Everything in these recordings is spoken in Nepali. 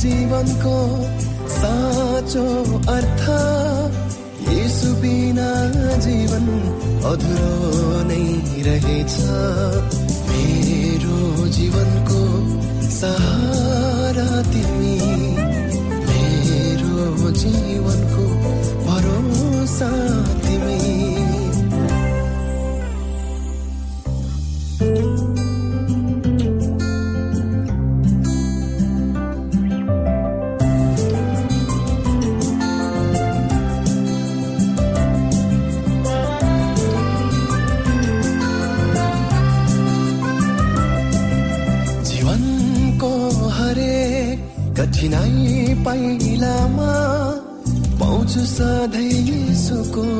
जीवनको साँचो अर्थ यसु बिना जीवन अधुरो नै रहेछ। मेरो जीवनको सहारा तिमी मेरो जीवनको भरोसा पाइलामा पाउँछु सधैँ। सुको हातमा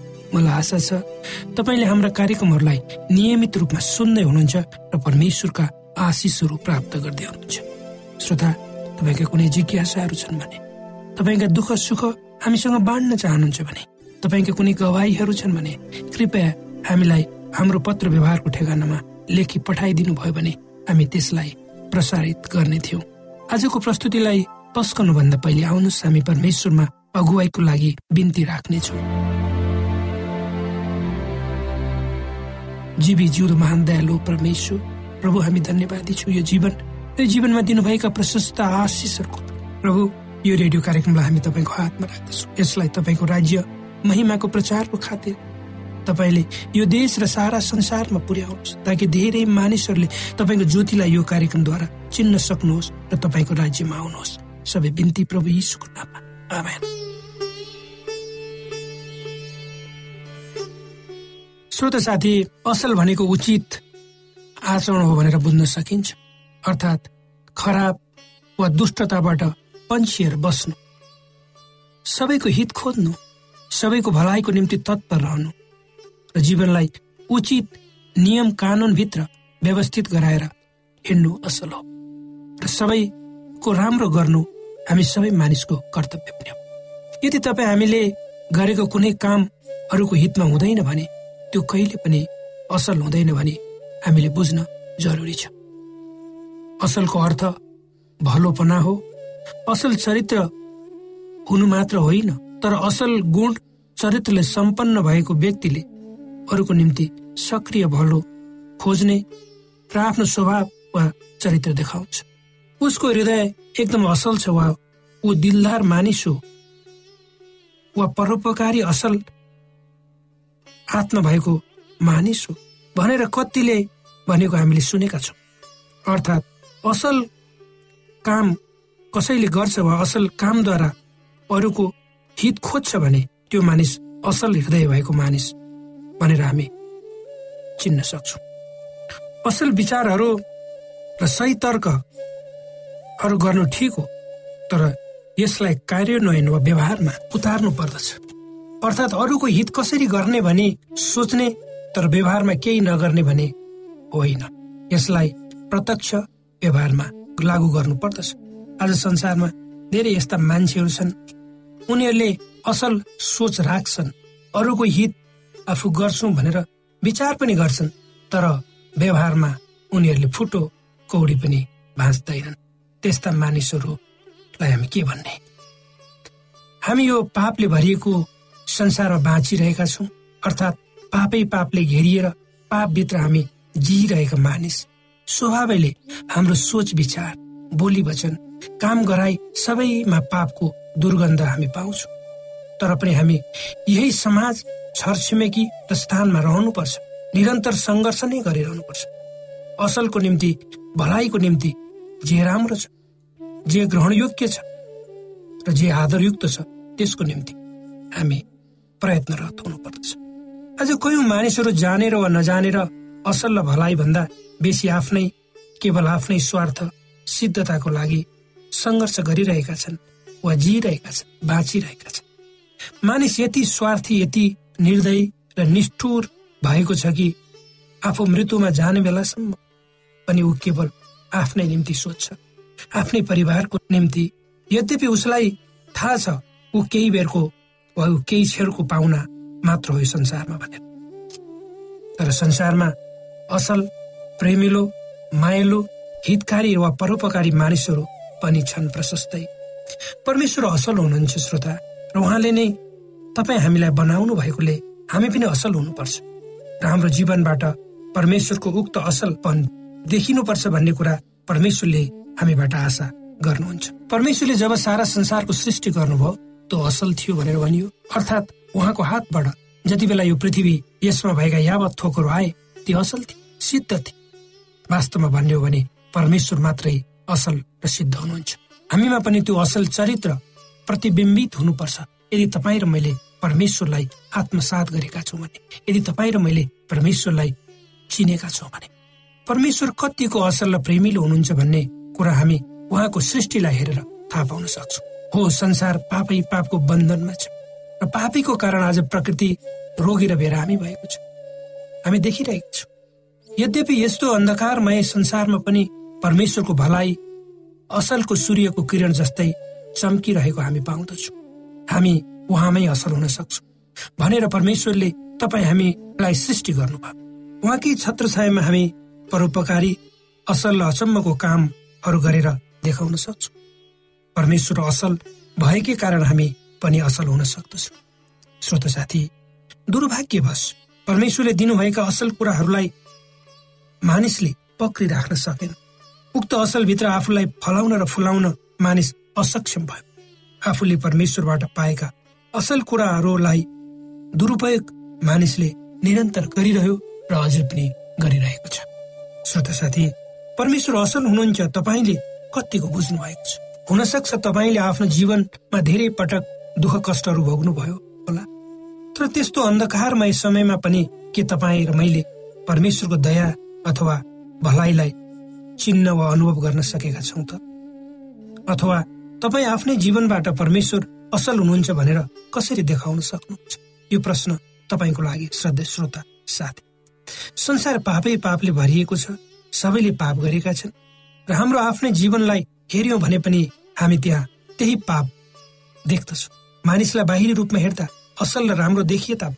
मलाई आशा छ तपाईँले हाम्रा कार्यक्रमहरूलाई नियमित रूपमा सुन्दै हुनुहुन्छ र परमेश्वरका आशिषहरू प्राप्त गर्दै हुनुहुन्छ। श्रोता तपाईँका कुनै जिज्ञासाहरू छन् भने तपाईँका दुःख सुख हामीसँग बाँड्न चाहनुहुन्छ भने तपाईँका कुनै गवाईहरू छन् भने कृपया हामीलाई हाम्रो पत्र व्यवहारको ठेगानामा लेखी पठाइदिनु भयो भने हामी त्यसलाई प्रसारित गर्ने थियौँ। आजको प्रस्तुतिलाई पस्कनुभन्दा पहिले आउनुहोस् हामी परमेश्वरमा अगुवाईको लागि बिन्ती राख्नेछौँ। जीवी जिउँदो महान दयालु परमेश्वर प्रभु हामी धन्यवादी छौँ यो जीवन। यो जीवनमा दिनुभएका प्रशस्त आशिषहरूको प्रभु यो रेडियो कार्यक्रमलाई हामी तपाईँको हातमा राख्दछौँ। यसलाई तपाईँको राज्य महिमाको प्रचारको खातिर तपाईँले यो देश र सारा संसारमा पुर्याउनुहोस् ताकि धेरै मानिसहरूले तपाईँको ज्योतिलाई यो कार्यक्रमद्वारा चिन्न सक्नुहोस् र तपाईँको राज्यमा आउनुहोस्। सबै बिन्ती प्रभु यीशुको नाममा। आमेन। श्रोत साथी असल भनेको उचित आचरण हो भनेर बुझ्न सकिन्छ। अर्थात् खराब वा दुष्टताबाट पन्छिएर बस्नु। सबैको हित खोज्नु सबैको भलाइको निम्ति तत्पर रहनु र जीवनलाई उचित नियम कानुनभित्र व्यवस्थित गराएर हिँड्नु असल हो। र सबैको राम्रो गर्नु हामी सबै मानिसको कर्तव्य पनि हो। यदि तपाईँ हामीले गरेको कुनै काम अरूको हितमा हुँदैन भने त्यो कहिले पनि असल हुँदैन भने हामीले बुझ्न जरुरी छ। असलको अर्थ भलोपना हो। असल चरित्र हुनु मात्र होइन तर असल गुण चरित्रले सम्पन्न भएको व्यक्तिले अरूको निम्ति सक्रिय भलो खोज्ने र आफ्नो स्वभाव वा चरित्र देखाउँछ। उसको हृदय एकदम असल छ वा ऊ दिलदार मानिस हो वा परोपकारी असल आत्मा भएको मानिस हो भनेर कतिले भनेको हामीले सुनेका छौँ। अर्थात् असल काम कसैले गर्छ वा असल कामद्वारा अरूको हित खोज्छ भने त्यो मानिस असल हृदय भएको मानिस भनेर हामी चिन्न सक्छौँ। असल विचारहरू र सही तर्कहरू गर्नु ठिक हो तर यसलाई कार्यान्वयन वा व्यवहारमा उतार्नु पर्दछ। अर्थात् अरूको हित कसरी गर्ने भने सोच्ने तर व्यवहारमा केही नगर्ने भने होइन। यसलाई प्रत्यक्ष व्यवहारमा लागू गर्नु पर्दछ। आज संसारमा धेरै यस्ता मान्छेहरू छन्। उनीहरूले असल सोच राख्छन्। अरूको हित आफू गर्छु भनेर विचार पनि गर्छन् तर व्यवहारमा उनीहरूले फुटो कौडी पनि भाँच्दैनन्। त्यस्ता मानिसहरूलाई हामी के भन्ने? हामी यो पापले भरिएको संसारमा बाँचिरहेका छौँ। अर्थात् पापै पापले घेरिएर पापभित्र हामी जिइरहेका मानिस। स्वभावैले हाम्रो सोच विचार बोली वचन काम गराई सबैमा पापको दुर्गन्ध हामी पाउँछौँ। तर पनि हामी यही समाज छरछिमेकी र स्थानमा रहनुपर्छ निरन्तर सङ्घर्ष नै गरिरहनुपर्छ। असलको निम्ति भलाइको निम्ति जे राम्रो छ जे ग्रहणयोग्य छ र जे आदरयुक्त छ त्यसको निम्ति हामी प्रयत्नरत हुनुपर्दछ आज कोही मानिसहरू जानेर वा नजानेर असल र भलाइ भन्दा बेसी आफ्नै केवल आफ्नै स्वार्थ सिद्धताको लागि सङ्घर्ष गरिरहेका छन् वा जिइरहेका छन् बाँचिरहेका छन्। मानिस यति स्वार्थी यति निर्दय र निष्ठुर भएको छ कि आफू मृत्युमा जाने बेलासम्म पनि ऊ केवल आफ्नै निम्ति सोध्छ आफ्नै परिवारको निम्ति। यद्यपि उसलाई थाहा छ ऊ केही बेरको वा केही छेरको पाहुना मात्र हो संसारमा भनेर तर संसारमा असल प्रेमिलो मायालु हितकारी वा परोपकारी मानिसहरू पनि छन् प्रशस्तै। परमेश्वर असल हुनुहुन्छ श्रोता र उहाँले नै तपाईँ हामीलाई बनाउनु भएकोले हामी पनि असल हुनुपर्छ। र हाम्रो जीवनबाट परमेश्वरको उक्त असलपन देखिनुपर्छ भन्ने कुरा परमेश्वरले हामीबाट आशा गर्नुहुन्छ। परमेश्वरले जब सारा संसारको सृष्टि गर्नुभयो त्यो असल थियो भनेर भनियो। अर्थात् उहाँको हातबाट जति बेला यो पृथ्वी यसमा भएका यावत थोकहरू आए ती असल थिए सिद्ध थिए। वास्तवमा भन्ने हो भने परमेश्वर मात्रै असल र सिद्ध हुनुहुन्छ। हामीमा पनि त्यो असल चरित्र प्रतिबिम्बित हुनुपर्छ। यदि तपाईँ र मैले परमेश्वरलाई आत्मसात गरेका छौँ भने यदि तपाईँ र मैले परमेश्वरलाई चिनेका छौँ भने परमेश्वर कतिको असल र प्रेमिलो हुनुहुन्छ भन्ने कुरा हामी उहाँको सृष्टिलाई हेरेर थाहा पाउन सक्छौँ। हो संसार पापै पापको बन्धनमा छ। र पापीको कारण आज प्रकृति रोगी र बेरामी भएको छ। हामी देखिरहेका छौँ। यद्यपि यस्तो अन्धकारमय संसारमा पनि परमेश्वरको भलाइ असलको सूर्यको किरण जस्तै चम्किरहेको हामी पाउँदछौँ। हामी उहाँमै असल हुन सक्छौँ। भनेर परमेश्वरले तपाईँ हामीलाई सृष्टि गर्नुभयो। उहाँकै छत्र छायामा हामी परोपकारी असल र अचम्मको कामहरू गरेर देखाउन सक्छौँ। परमेश्वर असल भएकै कारण हामी पनि असल हुन सक्दछौँ। श्रोत साथी दुर्भाग्यवश परमेश्वरले दिनुभएका असल कुराहरूलाई मानिसले पक्रिराख्न सकेन। उक्त असल भित्र आफूलाई फलाउन र फुलाउन मानिस असक्षम भयो। आफूले परमेश्वरबाट पाएका असल कुराहरूलाई दुरुपयोग मानिसले निरन्तर गरिरह्यो र अझै पनि गरिरहेको छ। श्रोत साथी परमेश्वर असल हुनुहुन्छ तपाईँले कतिको बुझ्नु भएको छ? हुनसक्छ तपाईँले आफ्नो जीवनमा धेरै पटक दुःख कष्टहरू भोग्नुभयो होला। तर त्यस्तो अन्धकारमय समयमा पनि के तपाईँ र मैले परमेश्वरको दया अथवा भलाइलाई चिन्न वा अनुभव गर्न सकेका छौँ त? अथवा तपाईँ आफ्नै जीवनबाट परमेश्वर असल हुनुहुन्छ भनेर कसरी देखाउन सक्नुहुन्छ? यो प्रश्न तपाईँको लागि श्रद्धा श्रोता साथी। संसार पापै पापले भरिएको छ सबैले पाप गरेका छन्। र हाम्रो आफ्नै जीवनलाई हेऱ्यौँ भने पनि हामी त्यहाँ त्यही पाप देख्दछौँ। मानिसलाई बाहिरी रूपमा हेर्दा असल र राम्रो देखिए ताप।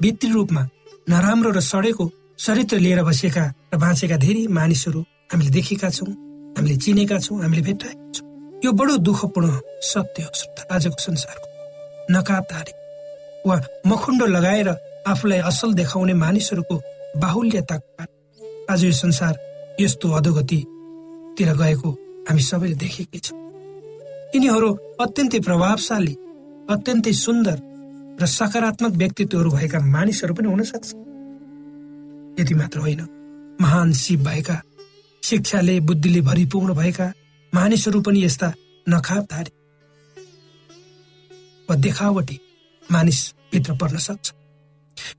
भित्री रूपमा नराम्रो र सडेको चरित्र लिएर बसेका र बाँचेका धेरै मानिसहरू हामीले देखेका छौँ हामीले चिनेका छौँ हामीले भेटाएका छौँ। यो बडो दुःखपूर्ण सत्य हो आजको संसारको नकाबदारी वा मखुण्डो लगाएर आफूलाई असल देखाउने मानिसहरूको बाहुल्यता। आज यो संसार यस्तो अधोगतितिर गएको हामी सबैले देखेकै छौँ। यिनीहरू अत्यन्तै प्रभावशाली अत्यन्तै सुन्दर र सकारात्मक व्यक्तित्वहरू भएका मानिसहरू पनि हुन सक्छ। यति मात्र होइन महान शिव भएका शिक्षाले बुद्धिले भरिपूर्ण भएका मानिसहरू पनि यस्ता नखाबधारी वा देखावटी मानिसभित्र पर्न सक्छ।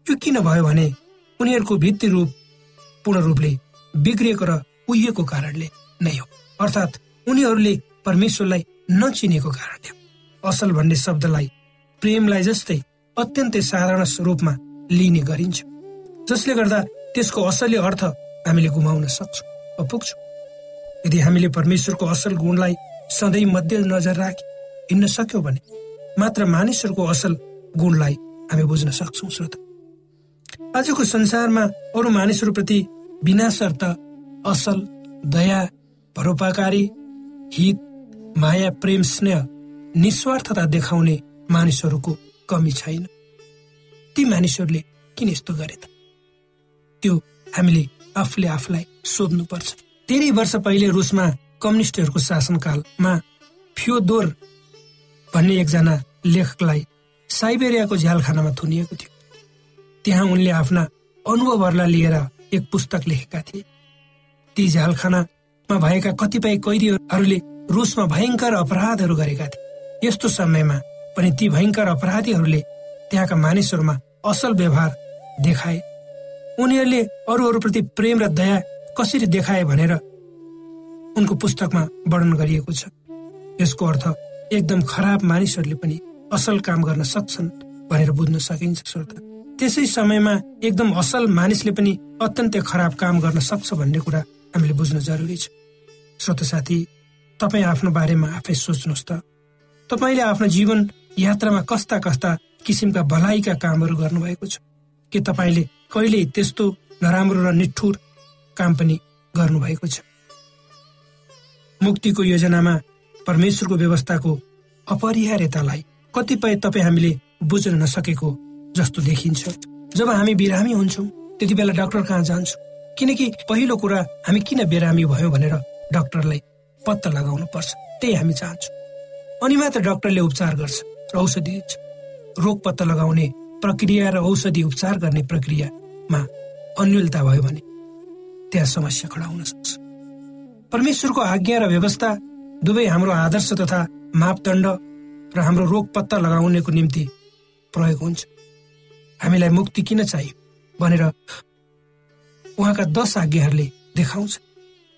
यो किन भयो भने उनीहरूको भित्ति रूप पूर्ण रूपले बिग्रिएको र उहिएको कारणले नै हो। अर्थात् उनीहरूले परमेश्वरलाई नचिनेको कारणले हो असल भन्ने शब्दलाई प्रेमलाई जस्तै अत्यन्तै साधारण रूपमा लिने गरिन्छ जसले गर्दा त्यसको असली अर्थ हामीले गुमाउन सक्छौँ पुग्छौँ। यदि हामीले परमेश्वरको असल गुणलाई सधैँ मध्य नजर राखी हिँड्न सक्यौँ भने मात्र मानिसहरूको असल गुणलाई हामी बुझ्न सक्छौँ श्रोता। आजको संसारमा अरू मानिसहरूप्रति बिना शर्त असल दया परोपकारी हित माया प्रेम स्नेह निस्वार्थता देखाउने मानिसहरूको कमी छैन। ती मानिसहरूले किन यस्तो गरे त? त्यो हामीले आफूले आफूलाई सोध्नुपर्छ। धेरै वर्ष पहिले रुसमा कम्युनिस्टहरूको शासनकालमा फ्योदोर भन्ने एकजना लेखकलाई साइबेरियाको झ्यालखानामा थुनिएको थियो। त्यहाँ उनले आफ्ना अनुभवहरूलाई लिएर एक पुस्तक लेखेका थिए। ती झ्यालखानामा भएका कतिपय कैदीहरूले रुसमा भयङ्कर अपराधहरू गरेका थिए। यस्तो समयमा पनि ती भयङ्कर अपराधीहरूले त्यहाँका मानिसहरूमा असल व्यवहार देखाए। उनीहरूले अरूहरूप्रति प्रेम र दया कसरी देखाए भनेर उनको पुस्तकमा वर्णन गरिएको छ। यसको अर्थ एकदम खराब मानिसहरूले पनि असल काम गर्न सक्छन् भनेर बुझ्न सकिन्छ श्रोता। त्यसै समयमा एकदम असल मानिसले पनि अत्यन्तै खराब काम गर्न सक्छ भन्ने कुरा हामीले बुझ्न जरुरी छ। श्रोत साथी तपाईँ आफ्नो बारेमा आफै सोच्नुहोस् त। तपाईँले आफ्नो जीवन यात्रामा कस्ता कस्ता किसिमका भलाइका कामहरू गर्नुभएको छ? के तपाईँले कहिले त्यस्तो नराम्रो र निठुर काम पनि गर्नुभएको छ? मुक्तिको योजनामा परमेश्वरको व्यवस्थाको अपरिहार्यतालाई कतिपय तपाईँ हामीले बुझ्न नसकेको जस्तो देखिन्छ। जब हामी बिरामी हुन्छौँ त्यति बेला डाक्टर कहाँ जान्छौँ? किनकि पहिलो कुरा हामी किन बिरामी भयो भनेर डाक्टरलाई पत्ता लगाउनु पर्छ। त्यही हामी चाहन्छौँ। अनि मात्र डाक्टरले उपचार गर्छ र औषधि दिन्छ। रोग पत्ता लगाउने प्रक्रिया र औषधि उपचार गर्ने प्रक्रियामा अन्यलता भयो भने त्यहाँ समस्या खडा हुन सक्छ। परमेश्वरको आज्ञा र व्यवस्था दुवै हाम्रो आदर्श तथा मापदण्ड र हाम्रो रोग पत्ता लगाउनेको निम्ति प्रयोग हुन्छ। हामीलाई मुक्ति किन चाहियो भनेर उहाँका दश आज्ञाहरूले देखाउँछ।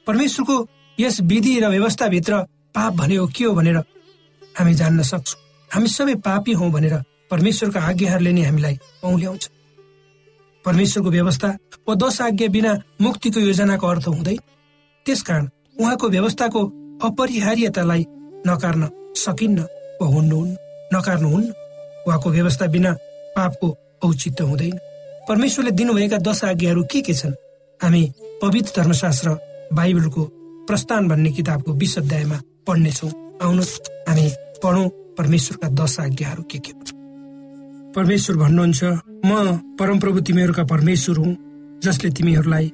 परमेश्वरको यस विधि र व्यवस्थाभित्र पाप भनेको के हो भनेर हामी जान्न सक्छौँ। हामी सबै पापी हौ भनेर परमेश्वरका आज्ञाहरूले नै हामीलाई औल्याउँछ। परमेश्वरको व्यवस्था वा दश आज्ञा बिना मुक्तिको योजनाको अर्थ हुँदैन त्यसकारण उहाँको व्यवस्थाको अपरिहार्यतालाई नकार्न सकिन्न वा हुन्नुहुन्न नकार्नुहुन्न उहाँको व्यवस्था बिना पापको औचित्य हुँदैन। परमेश्वरले दिनुभएका दश आज्ञाहरू के के छन्? हामी पवित्र धर्मशास्त्र बाइबलको प्रस्थान भन्ने किताबको विश अध्यायमा पढ्नेछौँ। आउनु हामी पढौँ परमेश्वरका दश आज्ञाहरू के के परमेश्वर भन्नुहुन्छ म परमप्रभु तिमीहरूका परमेश्वर हुँ जसले तिमीहरूलाई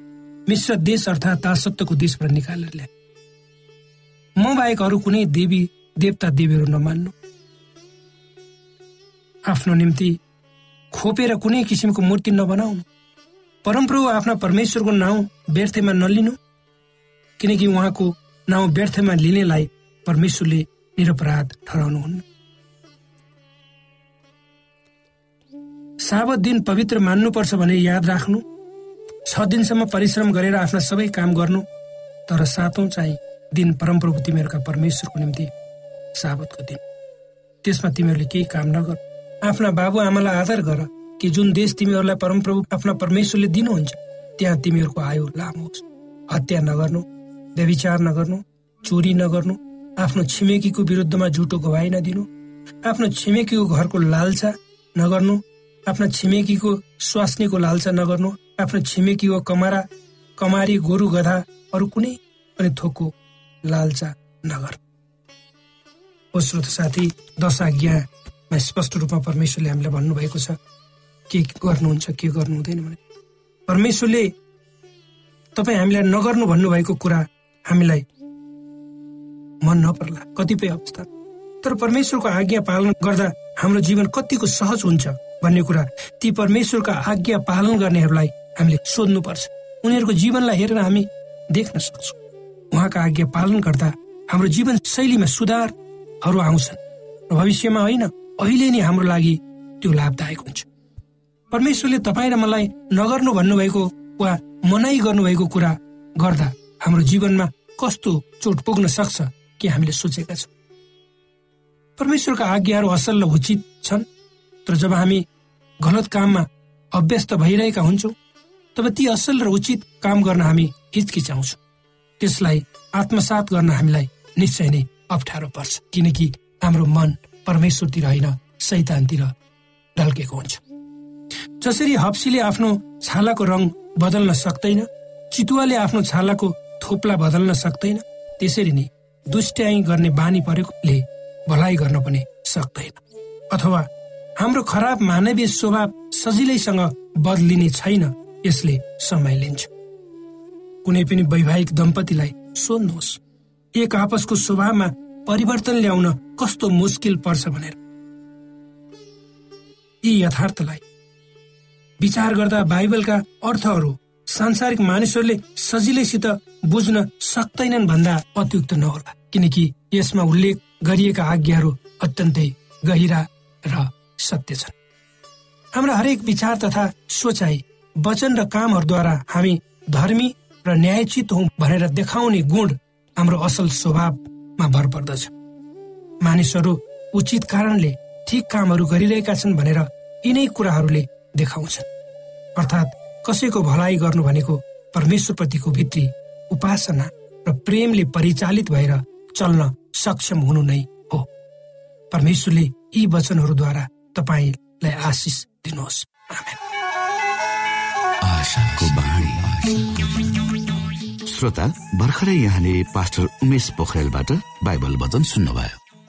मिश्र देश अर्थात् दासत्वको देशबाट निकालेर ल्याए। म बाहेक अरू कुनै देवी देवता देवीहरू नमान्नु। आफ्नो निम्ति खोपेर कुनै किसिमको मूर्ति नबनाउनु। परमप्रभु आफ्ना परमेश्वरको नाउँ व्यर्थमा नलिनु। किनकि उहाँको नाउँ व्यर्थमा लिनेलाई परमेश्वरले निरपराध ठहराउनुहुन्न। साबत दिन पवित्र मान्नुपर्छ भने याद राख्नु छ दिनसम्म परिश्रम गरेर आफ्ना सबै काम गर्नु तर सातौँ चाहिँ दिन परमप्रभु तिमीहरूका परमेश्वरको निम्ति साबतको दिन। त्यसमा तिमीहरूले केही काम नगर। आफ्ना बाबुआमालाई आदर गर कि जुन देश तिमीहरूलाई परमप्रभु आफ्ना परमेश्वरले दिनुहुन्छ त्यहाँ तिमीहरूको आयु लामो होस् हत्या नगर्नु। व्यविचार नगर्नु चोरी नगर्नु आफ्नो छिमेकीको विरुद्धमा झुटो गवाई नदिनु आफ्नो छिमेकीको घरको लालसा नगर्नु आफ्नो छिमेकीको स्वास्नीको लालसा नगर्नु आफ्नो छिमेकीको कमारा कमारी गोरु गधा अरू कुनै पनि थोकको लालचा नगर ओ श्रोत साथी दश आज्ञामा स्पष्ट रूपमा परमेश्वरले हामीलाई भन्नुभएको छ के गर्नुहुन्छ के गर्नु हुँदैन भने। परमेश्वरले तपाईँ हामीलाई नगर्नु भन्नुभएको कुरा हामीलाई मन नपर्ला। कतिपय अवस्था। तर परमेश्वरको आज्ञा पालन गर्दा हाम्रो जीवन कतिको सहज हुन्छ भन्ने कुरा ती परमेश्वरका आज्ञा पालन गर्नेहरूलाई हामीले सोध्नुपर्छ। उनीहरूको जीवनलाई हेरेर हामी देख्न सक्छौँ। उहाँका आज्ञा पालन गर्दा हाम्रो जीवन शैलीमा सुधारहरू आउँछन् भविष्यमा होइन अहिले नै हाम्रो लागि त्यो लाभदायक हुन्छ। परमेश्वरले तपाईँ र मलाई नगर्नु भन्नुभएको वा मनाइ गर्नुभएको कुरा गर्दा हाम्रो जीवनमा कस्तो चोट पुग्न सक्छ कि हामीले सोचेका छौँ? परमेश्वरका आज्ञाहरू असल र उचित छन् तर जब हामी गलत काममा अभ्यस्त भइरहेका हुन्छौँ तब ती असल र उचित काम गर्न हामी हिचकिचाउँछौँ। त्यसलाई आत्मसात गर्न हामीलाई निश्चय नै अप्ठ्यारो पर्छ किनकि हाम्रो मन परमेश्वरतिर होइन सैतानतिर ढल्केको हुन्छ। जसरी हप्सीले आफ्नो छालाको रङ बदल्न सक्दैन चितुवाले आफ्नो छालाको थोप्ला बदल्न सक्दैन त्यसरी नै दुष्ट्याई गर्ने बानी परेकोले भलाइ गर्न पनि सक्दैन अथवा हाम्रो खराब मानवीय स्वभाव सजिलैसँग बदलिने छैन यसले समय लिन्छ। कुनै पनि वैवाहिक दम्पतिलाई सोध्नुहोस् एक आपसको स्वभावमा परिवर्तन ल्याउन कस्तो मुस्किल पर्छ भनेर। यी यथार्थलाई विचार गर्दा बाइबलका अर्थहरू सांसारिक मानिसहरूले सजिलैसित बुझ्न सक्दैनन् भन्दा अत्युक्त नहोला। किनकि यसमा उल्लेख गरिएका आज्ञाहरू अत्यन्तै गहिरा र सत्य छन्। हाम्रा हरेक विचार तथा सोचाइ वचन र कामहरूद्वारा हामी धर्मी र न्यायचित हौ भनेर देखाउने गुण हाम्रो असल स्वभावमा भर पर्दछ। मानिसहरू उचित कारणले ठिक कामहरू गरिरहेका छन् भनेर यिनै कुराहरूले देखाउँछन्। अर्थात् कसैको भलाइ गर्नु भनेको परमेश्वरप्रतिको भित्री उपासना र प्रेमले परिचालित भएर चल्न सक्षम हुनु नै हो। परमेश्वरले यी वचनहरूद्वारा तपाईँलाई आशिष दिनुहोस्। श्रोता भर्खरै यहाँले पास्टर उमेश पोखरेलबाट बाइबल वचन सुन्नुभयो।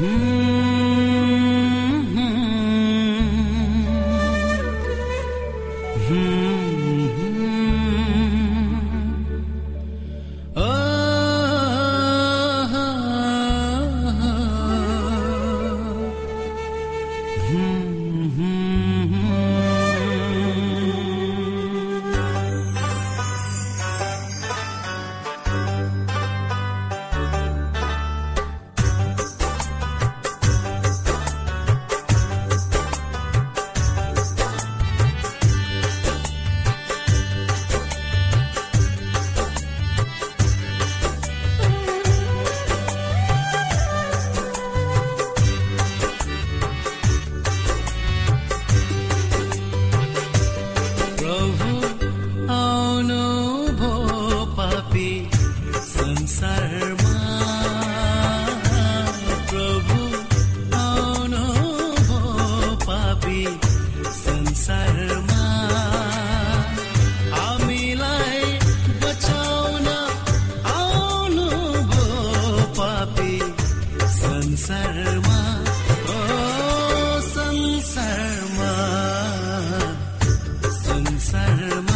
प्रभु संसारमा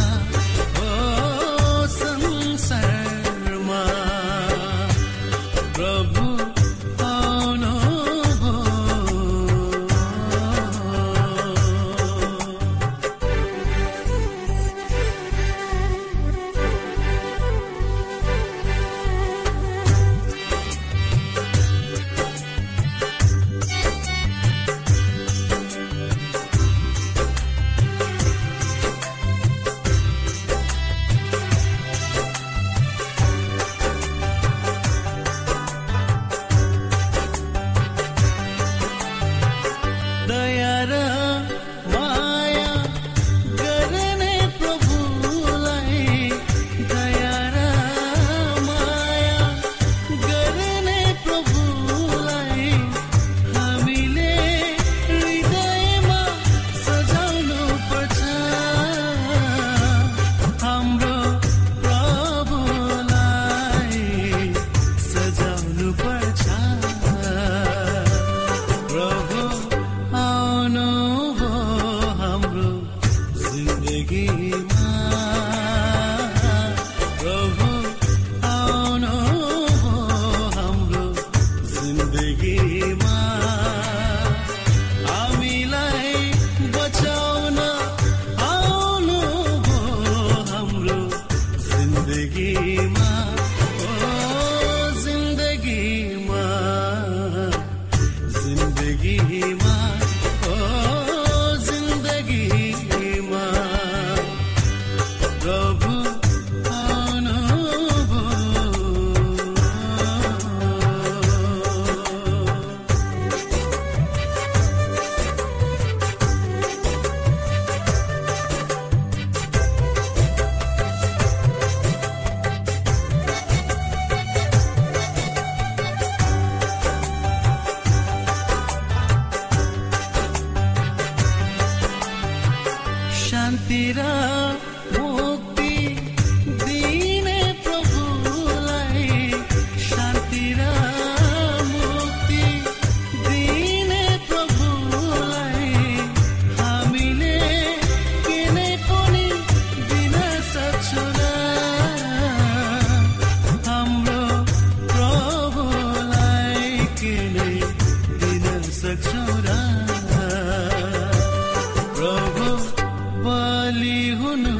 हुनु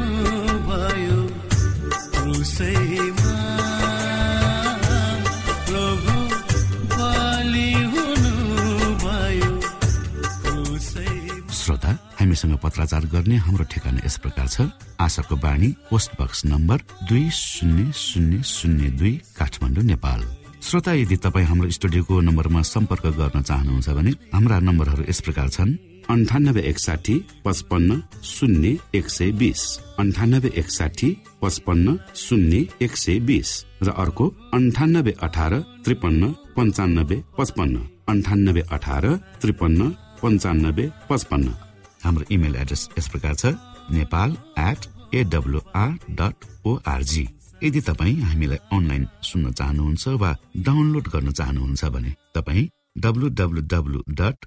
प्रभु हुनु भयो श्रोता हामीसँग पत्राचार गर्ने हाम्रो ठेगाना यस प्रकार छ। आशाको बाणी पोस्ट बक्स नम्बर दुई शून्य शून्य शून्य दुई काठमाडौँ नेपाल। श्रोता यदि तपाईँ हाम्रो स्टुडियोको नम्बरमा सम्पर्क गर्न चाहनुहुन्छ भने हाम्रा नम्बरहरू यस प्रकार छन्। अन्ठानब्बे एकसाठी पचपन्न शून्य एक सय बिस अन्ठानब्बे एकसाठी पचपन्न शून्य एक सय बिस र अर्को अन्ठानब्बे अठार त्रिपन्न पन्चानब्बे पचपन्न. अन्ठानब्बे अठार त्रिपन्न पन्चानब्बे पचपन्न. हाम्रो इमेल एड्रेस यस प्रकार छ Nepal at AWR dot org यदि तपाईँ हामीलाई अनलाइन सुन्न चाहनुहुन्छ वा डाउनलोड गर्न चाहनुहुन्छ भने तपाईँ W W W dot